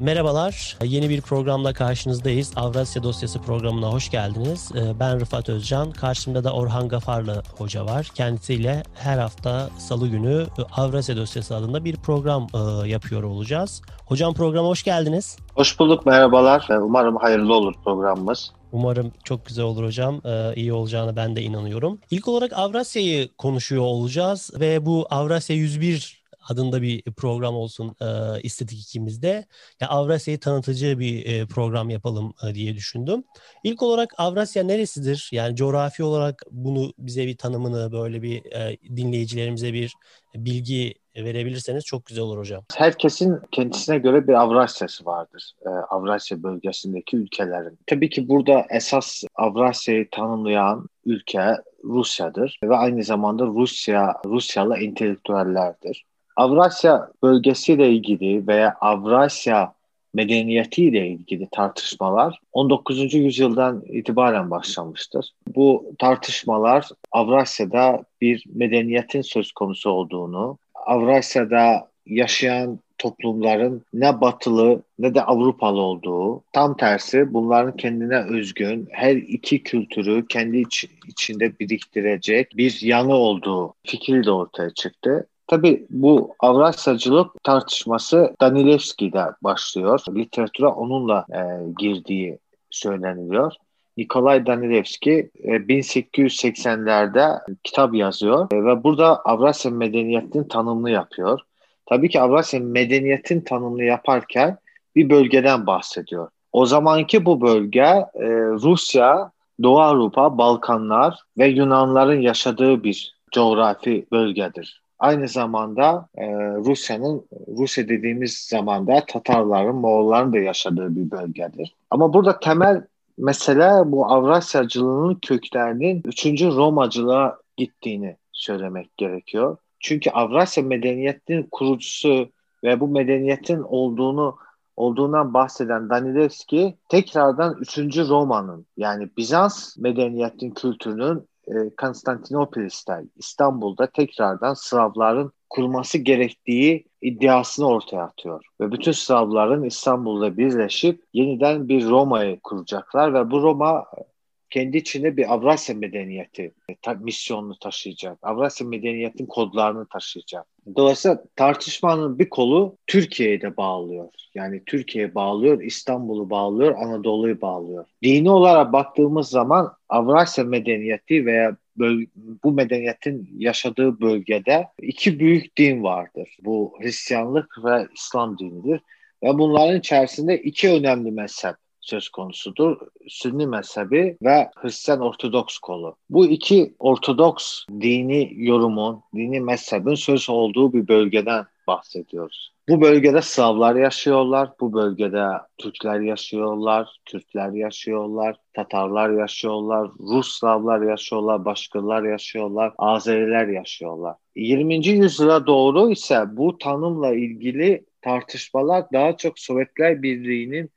Merhabalar, yeni bir programla karşınızdayız. Avrasya Dosyası programına hoş geldiniz. Ee, ben Rıfat Özcan, karşımda da Orhan Gafarlı hoca var. Kendisiyle her hafta salı günü Avrasya Dosyası adında bir program e, yapıyor olacağız. Hocam programa hoş geldiniz. Hoş bulduk, merhabalar. Umarım hayırlı olur programımız. Umarım çok güzel olur hocam. Ee, iyi olacağını ben de inanıyorum. İlk olarak Avrasya'yı konuşuyor olacağız ve bu Avrasya 101 adında bir program olsun e, istedik ikimiz de. Ya Avrasya'yı tanıtıcı bir e, program yapalım e, diye düşündüm. İlk olarak Avrasya neresidir? Yani coğrafi olarak bunu bize bir tanımını böyle bir e, dinleyicilerimize bir bilgi verebilirseniz çok güzel olur hocam. Herkesin kendisine göre bir Avrasya'sı vardır. Ee, Avrasya bölgesindeki ülkelerin. Tabii ki burada esas Avrasya'yı tanımlayan ülke Rusya'dır ve aynı zamanda Rusya Rusyalı entelektüellerdir. Avrasya bölgesiyle ilgili veya Avrasya medeniyetiyle ilgili tartışmalar 19. yüzyıldan itibaren başlamıştır. Bu tartışmalar Avrasya'da bir medeniyetin söz konusu olduğunu, Avrasya'da yaşayan toplumların ne batılı ne de Avrupalı olduğu, tam tersi bunların kendine özgün her iki kültürü kendi iç, içinde biriktirecek bir yanı olduğu fikri de ortaya çıktı. Tabii bu Avrasyacılık tartışması Danilevski'de başlıyor. Literatüre onunla e, girdiği söyleniliyor. Nikolay Danilevski 1880'lerde e, kitap yazıyor ve burada Avrasya medeniyetinin tanımını yapıyor. Tabii ki Avrasya medeniyetin tanımını yaparken bir bölgeden bahsediyor. O zamanki bu bölge e, Rusya, Doğu Avrupa, Balkanlar ve Yunanların yaşadığı bir coğrafi bölgedir. Aynı zamanda e, Rusya'nın, Rusya dediğimiz zamanda Tatarların, Moğolların da yaşadığı bir bölgedir. Ama burada temel mesele bu Avrasyacılığının köklerinin 3. Romacılığa gittiğini söylemek gerekiyor. Çünkü Avrasya medeniyetinin kurucusu ve bu medeniyetin olduğunu olduğundan bahseden Danilevski tekrardan 3. Roma'nın yani Bizans medeniyetinin kültürünün e, Konstantinopolis'te İstanbul'da tekrardan Slavların kurması gerektiği iddiasını ortaya atıyor. Ve bütün Slavların İstanbul'da birleşip yeniden bir Roma'yı kuracaklar ve bu Roma kendi içinde bir Avrasya medeniyeti ta, misyonunu taşıyacak. Avrasya medeniyetin kodlarını taşıyacak. Dolayısıyla tartışmanın bir kolu Türkiye'ye de bağlıyor. Yani Türkiye'ye bağlıyor, İstanbul'u bağlıyor, Anadolu'yu bağlıyor. Dini olarak baktığımız zaman Avrasya medeniyeti veya bu medeniyetin yaşadığı bölgede iki büyük din vardır. Bu Hristiyanlık ve İslam dinidir. Ve bunların içerisinde iki önemli mezhep söz konusudur. Sünni mezhebi ve Hristiyan Ortodoks kolu. Bu iki Ortodoks dini yorumun, dini mezhebin söz olduğu bir bölgeden bahsediyoruz. Bu bölgede Slavlar yaşıyorlar, bu bölgede Türkler yaşıyorlar, Türkler yaşıyorlar, Tatarlar yaşıyorlar, Rus Slavlar yaşıyorlar, Başkırlar yaşıyorlar, Azeriler yaşıyorlar. 20. yüzyıla doğru ise bu tanımla ilgili tartışmalar daha çok Sovyetler Birliği'nin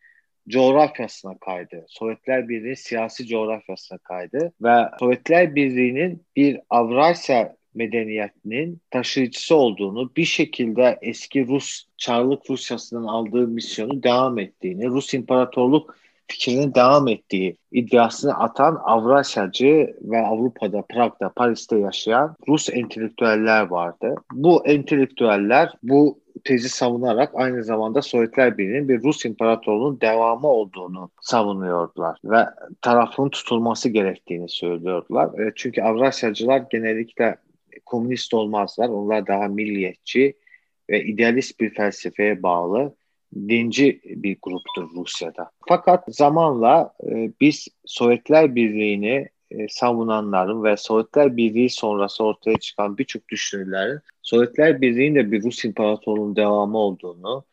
coğrafyasına kaydı. Sovyetler Birliği siyasi coğrafyasına kaydı ve Sovyetler Birliği'nin bir Avrasya medeniyetinin taşıyıcısı olduğunu, bir şekilde eski Rus Çarlık Rusyası'ndan aldığı misyonu devam ettiğini, Rus İmparatorluk fikrinin devam ettiği iddiasını atan Avrasyacı ve Avrupa'da, Prag'da, Paris'te yaşayan Rus entelektüeller vardı. Bu entelektüeller bu tezi savunarak aynı zamanda Sovyetler Birliği'nin bir Rus İmparatorluğu'nun devamı olduğunu savunuyordular ve tarafın tutulması gerektiğini söylüyordular. E, çünkü Avrasyacılar genellikle komünist olmazlar. Onlar daha milliyetçi ve idealist bir felsefeye bağlı dinci bir gruptur Rusya'da. Fakat zamanla e, biz Sovyetler Birliği'ni e, savunanların ve Sovyetler Birliği sonrası ortaya çıkan birçok düşünürlerin Sovyetler Birliği'nin de bir Rus İmparatorluğu'nun devamı olduğunu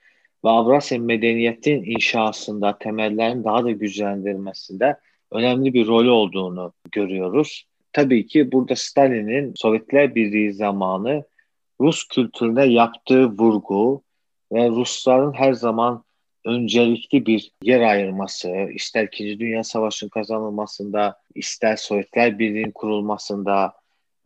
ve Avrasya medeniyetin inşasında, temellerin daha da güçlendirilmesinde önemli bir rolü olduğunu görüyoruz. Tabii ki burada Stalin'in Sovyetler Birliği zamanı Rus kültürüne yaptığı vurgu ve Rusların her zaman öncelikli bir yer ayırması, ister İkinci Dünya Savaşı'nın kazanılmasında, ister Sovyetler Birliği'nin kurulmasında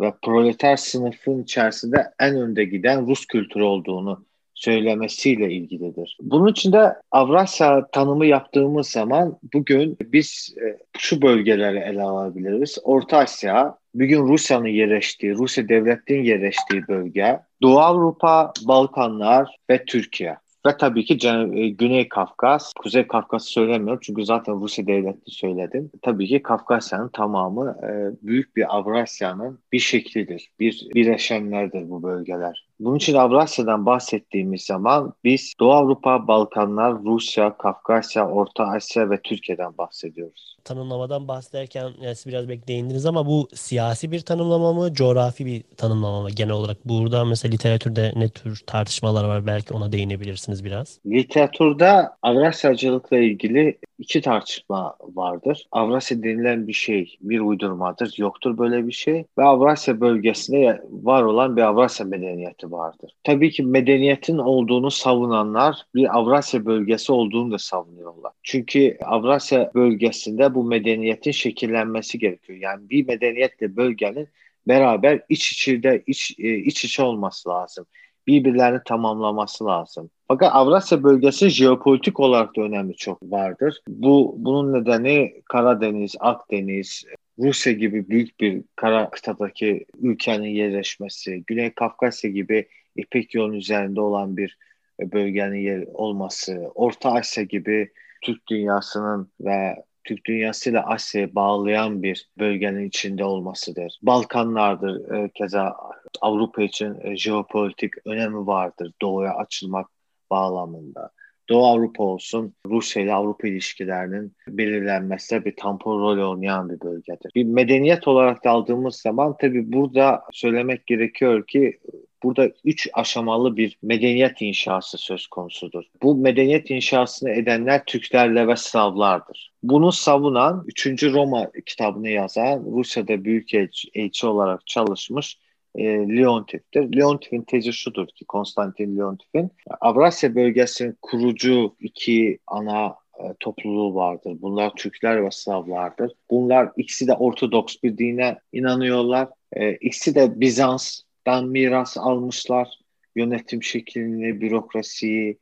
ve proleter sınıfın içerisinde en önde giden Rus kültürü olduğunu söylemesiyle ilgilidir. Bunun için de Avrasya tanımı yaptığımız zaman bugün biz e, şu bölgeleri ele alabiliriz. Orta Asya, bugün Rusya'nın yerleştiği, Rusya devletinin yerleştiği bölge, Doğu Avrupa, Balkanlar ve Türkiye. Ve tabii ki e, Güney Kafkas, Kuzey Kafkas söylemiyorum çünkü zaten Rusya devleti söyledim. Tabii ki Kafkasya'nın tamamı e, büyük bir Avrasya'nın bir şeklidir. Bir bileşenlerdir bu bölgeler. Bunun için Avrasya'dan bahsettiğimiz zaman biz Doğu Avrupa, Balkanlar, Rusya, Kafkasya, Orta Asya ve Türkiye'den bahsediyoruz. Tanımlamadan bahsederken yani siz biraz belki değindiniz ama bu siyasi bir tanımlama mı, coğrafi bir tanımlama mı genel olarak? Burada mesela literatürde ne tür tartışmalar var belki ona değinebilirsiniz biraz. Literatürde Avrasyacılıkla ilgili iki tartışma vardır. Avrasya denilen bir şey bir uydurmadır, yoktur böyle bir şey ve Avrasya bölgesinde var olan bir Avrasya medeniyeti vardır. Tabii ki medeniyetin olduğunu savunanlar bir Avrasya bölgesi olduğunu da savunuyorlar. Çünkü Avrasya bölgesinde bu medeniyetin şekillenmesi gerekiyor. Yani bir medeniyetle bölgenin beraber iç içinde iç, e, iç içe olması lazım. Birbirlerini tamamlaması lazım. Fakat Avrasya bölgesi jeopolitik olarak da önemli çok vardır. Bu bunun nedeni Karadeniz, Akdeniz, Rusya gibi büyük bir kara kıtadaki ülkenin yerleşmesi, Güney Kafkasya gibi İpek yolun üzerinde olan bir bölgenin yer olması, Orta Asya gibi Türk dünyasının ve Türk dünyasıyla Asya'yı bağlayan bir bölgenin içinde olmasıdır. Balkanlardır e, keza Avrupa için e, jeopolitik önemi vardır doğuya açılmak bağlamında. Doğu Avrupa olsun, Rusya ile Avrupa ilişkilerinin belirlenmesinde bir tampon rol oynayan bir bölgedir. Bir medeniyet olarak da aldığımız zaman tabii burada söylemek gerekiyor ki burada üç aşamalı bir medeniyet inşası söz konusudur. Bu medeniyet inşasını edenler Türklerle ve Slavlardır. Bunu savunan 3. Roma kitabını yazan Rusya'da büyük elçi olarak çalışmış e, Leontif'tir. Leontif'in tezi şudur ki Konstantin Leontif'in Avrasya bölgesinin kurucu iki ana e, topluluğu vardır. Bunlar Türkler ve Slavlardır. Bunlar ikisi de Ortodoks bir dine inanıyorlar. E, ikisi de Bizans'tan miras almışlar. Yönetim şeklini, bürokrasiyi,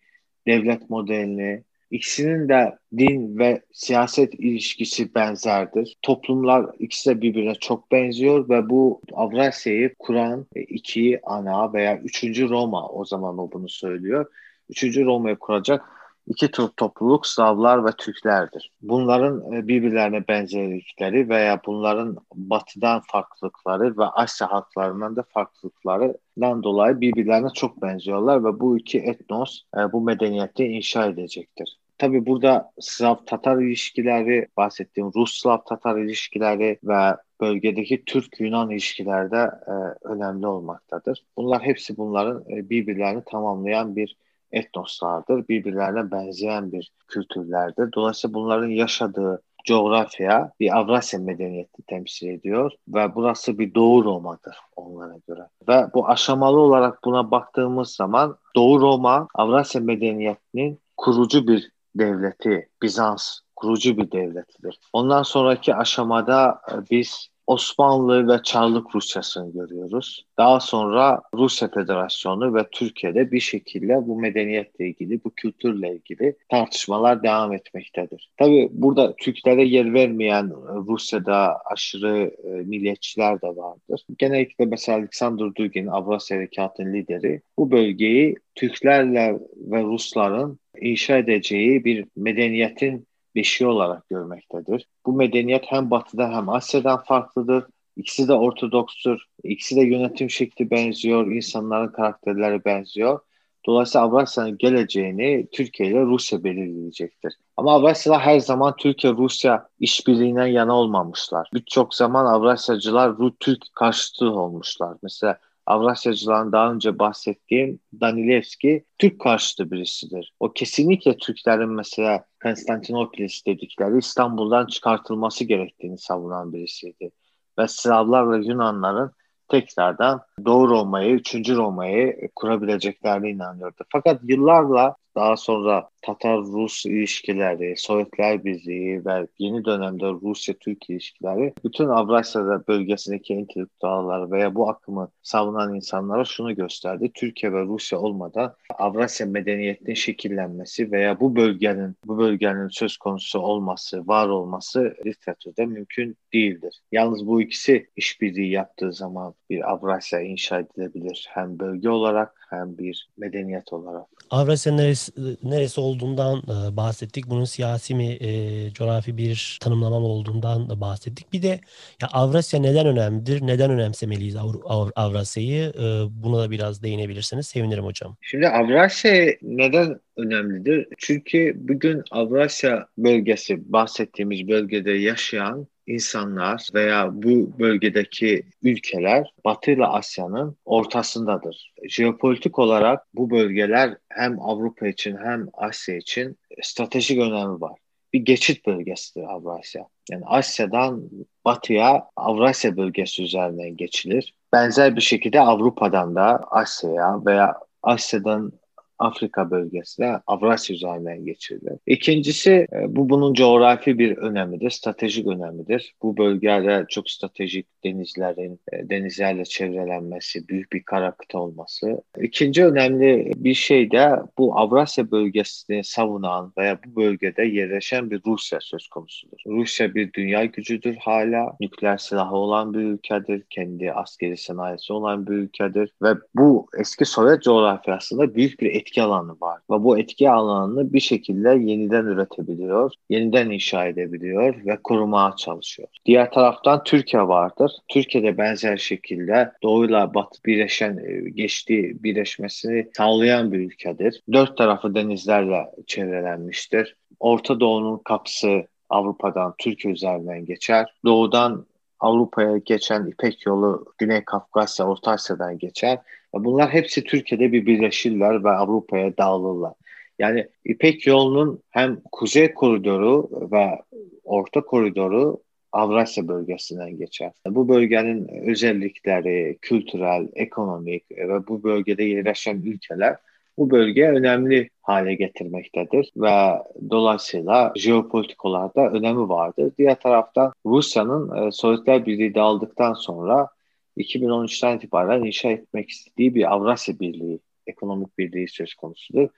devlet modelini, İkisinin de din ve siyaset ilişkisi benzerdir. Toplumlar ikisi de birbirine çok benziyor ve bu Avrasya'yı kuran iki ana veya üçüncü Roma o zaman o bunu söylüyor. Üçüncü Roma'yı kuracak iki tür topluluk Slavlar ve Türklerdir. Bunların e, birbirlerine benzerlikleri veya bunların batıdan farklılıkları ve Asya halklarından da farklılıklarından dolayı birbirlerine çok benziyorlar ve bu iki etnos e, bu medeniyeti inşa edecektir. Tabi burada Slav-Tatar ilişkileri, bahsettiğim Rus-Slav-Tatar ilişkileri ve bölgedeki Türk-Yunan ilişkileri de e, önemli olmaktadır. Bunlar hepsi bunların e, birbirlerini tamamlayan bir etnoslardır. Birbirlerine benzeyen bir kültürlerdir. Dolayısıyla bunların yaşadığı coğrafya bir Avrasya medeniyeti temsil ediyor ve burası bir Doğu Roma'dır onlara göre. Ve bu aşamalı olarak buna baktığımız zaman Doğu Roma Avrasya medeniyetinin kurucu bir devleti, Bizans kurucu bir devletidir. Ondan sonraki aşamada e, biz Osmanlı ve Çarlık Rusyası'nı görüyoruz. Daha sonra Rusya Federasyonu ve Türkiye'de bir şekilde bu medeniyetle ilgili, bu kültürle ilgili tartışmalar devam etmektedir. Tabi burada Türklere yer vermeyen Rusya'da aşırı e, milliyetçiler de vardır. Genellikle mesela Alexander Dugin, Avrasya Harekatı'nın lideri bu bölgeyi Türklerle ve Rusların inşa edeceği bir medeniyetin beşiği olarak görmektedir. Bu medeniyet hem batıda hem Asya'dan farklıdır. İkisi de ortodokstur. İkisi de yönetim şekli benziyor. insanların karakterleri benziyor. Dolayısıyla Avrasya'nın geleceğini Türkiye ile Rusya belirleyecektir. Ama Avrasya'da her zaman Türkiye-Rusya işbirliğinden yana olmamışlar. Birçok zaman Avrasyacılar Türk karşıtı olmuşlar. Mesela Avrasyacıların daha önce bahsettiğim Danilevski Türk karşıtı birisidir. O kesinlikle Türklerin mesela Konstantinopolis dedikleri İstanbul'dan çıkartılması gerektiğini savunan birisiydi. Ve Slavlarla Yunanların tekrardan Doğu Roma'yı, 3. Roma'yı kurabileceklerine inanıyordu. Fakat yıllarla daha sonra Tatar-Rus ilişkileri, Sovyetler Birliği ve yeni dönemde Rusya-Türk ilişkileri bütün Avrasya bölgesindeki entelektüeller veya bu akımı savunan insanlara şunu gösterdi. Türkiye ve Rusya olmadan Avrasya medeniyetinin şekillenmesi veya bu bölgenin bu bölgenin söz konusu olması, var olması literatürde mümkün değildir. Yalnız bu ikisi işbirliği yaptığı zaman bir Avrasya inşa edilebilir. Hem bölge olarak hem bir medeniyet olarak. Avrasya neresi, neresi olduğundan e, bahsettik. Bunun siyasi mi, e, coğrafi bir tanımlama olduğundan da bahsettik. Bir de ya Avrasya neden önemlidir? Neden önemsemeliyiz Avr Avr Avrasya'yı? E, buna da biraz değinebilirseniz sevinirim hocam. Şimdi Avrasya neden önemlidir? Çünkü bugün Avrasya bölgesi, bahsettiğimiz bölgede yaşayan insanlar veya bu bölgedeki ülkeler Batı ile Asya'nın ortasındadır. Jeopolitik olarak bu bölgeler hem Avrupa için hem Asya için stratejik önemi var. Bir geçit bölgesidir Avrasya. Yani Asya'dan batıya Avrasya bölgesi üzerinden geçilir. Benzer bir şekilde Avrupa'dan da Asya'ya veya Asya'dan Afrika bölgesine Avrasya üzerinden geçirdi. İkincisi e, bu bunun coğrafi bir önemidir, stratejik önemidir. Bu bölgede çok stratejik denizlerin, e, denizlerle çevrelenmesi, büyük bir kara kıta olması. İkinci önemli bir şey de bu Avrasya bölgesini savunan veya bu bölgede yerleşen bir Rusya söz konusudur. Rusya bir dünya gücüdür hala. Nükleer silahı olan bir ülkedir. Kendi askeri sanayisi olan bir ülkedir. Ve bu eski Sovyet coğrafyasında büyük bir etki alanı var. Ve bu etki alanını bir şekilde yeniden üretebiliyor, yeniden inşa edebiliyor ve korumaya çalışıyor. Diğer taraftan Türkiye vardır. Türkiye'de benzer şekilde doğuyla batı birleşen, e, geçtiği birleşmesini sağlayan bir ülkedir. Dört tarafı denizlerle çevrelenmiştir. Orta Doğu'nun kapısı Avrupa'dan Türkiye üzerinden geçer. Doğudan Avrupa'ya geçen İpek yolu Güney Kafkasya, Orta Asya'dan geçer. Bunlar hepsi Türkiye'de bir birleşirler ve Avrupa'ya dağılırlar. Yani İpek yolunun hem kuzey koridoru ve orta koridoru Avrasya bölgesinden geçer. Bu bölgenin özellikleri kültürel, ekonomik ve bu bölgede yerleşen ülkeler bu bölge önemli hale getirmektedir ve dolayısıyla jeopolitik olarak da önemi vardır. Diğer taraftan Rusya'nın e, Sovyetler Birliği dağıldıktan sonra 2013'ten itibaren inşa etmek istediği bir Avrasya Birliği, ekonomik birliği söz konusudur.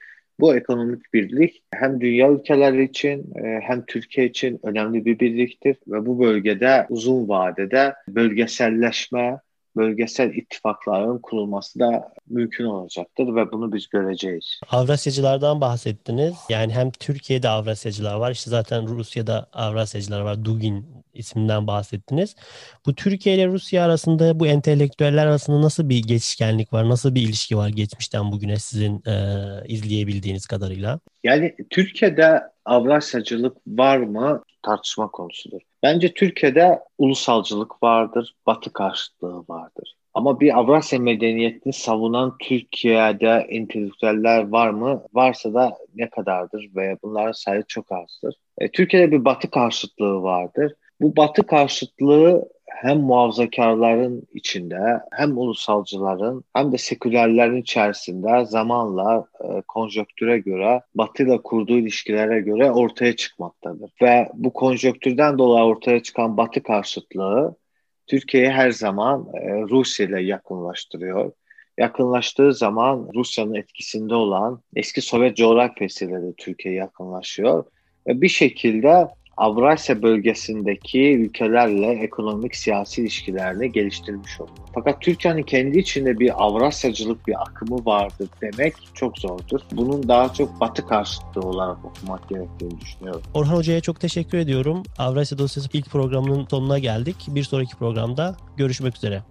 Bu ekonomik birlik hem dünya ülkeleri için e, hem Türkiye için önemli bir birliktir ve bu bölgede uzun vadede bölgeselleşme bölgesel ittifakların kurulması da mümkün olacaktır ve bunu biz göreceğiz. Avrasyacılardan bahsettiniz. Yani hem Türkiye'de Avrasyacılar var, işte zaten Rusya'da Avrasyacılar var. Dugin isminden bahsettiniz. Bu Türkiye ile Rusya arasında bu entelektüeller arasında nasıl bir geçişkenlik var? Nasıl bir ilişki var geçmişten bugüne sizin e, izleyebildiğiniz kadarıyla? Yani Türkiye'de Avrasyacılık var mı tartışma konusudur. Bence Türkiye'de ulusalcılık vardır, batı karşıtlığı vardır. Ama bir Avrasya medeniyetini savunan Türkiye'de entelektüeller var mı? Varsa da ne kadardır veya bunların sayı çok azdır. E, Türkiye'de bir batı karşıtlığı vardır. Bu batı karşıtlığı hem muhafazakarların içinde hem ulusalcıların hem de sekülerlerin içerisinde zamanla e, konjöktüre göre Batı ile kurduğu ilişkilere göre ortaya çıkmaktadır. Ve bu konjöktürden dolayı ortaya çıkan Batı karşıtlığı Türkiye'yi her zaman e, Rusya ile yakınlaştırıyor. Yakınlaştığı zaman Rusya'nın etkisinde olan eski Sovyet coğrafyasıyla da Türkiye yakınlaşıyor. Ve bir şekilde Avrasya bölgesindeki ülkelerle ekonomik siyasi ilişkilerini geliştirmiş oldu. Fakat Türkiye'nin kendi içinde bir Avrasyacılık bir akımı vardır demek çok zordur. Bunun daha çok batı karşıtlığı olarak okumak gerektiğini düşünüyorum. Orhan Hoca'ya çok teşekkür ediyorum. Avrasya Dosyası ilk programının sonuna geldik. Bir sonraki programda görüşmek üzere.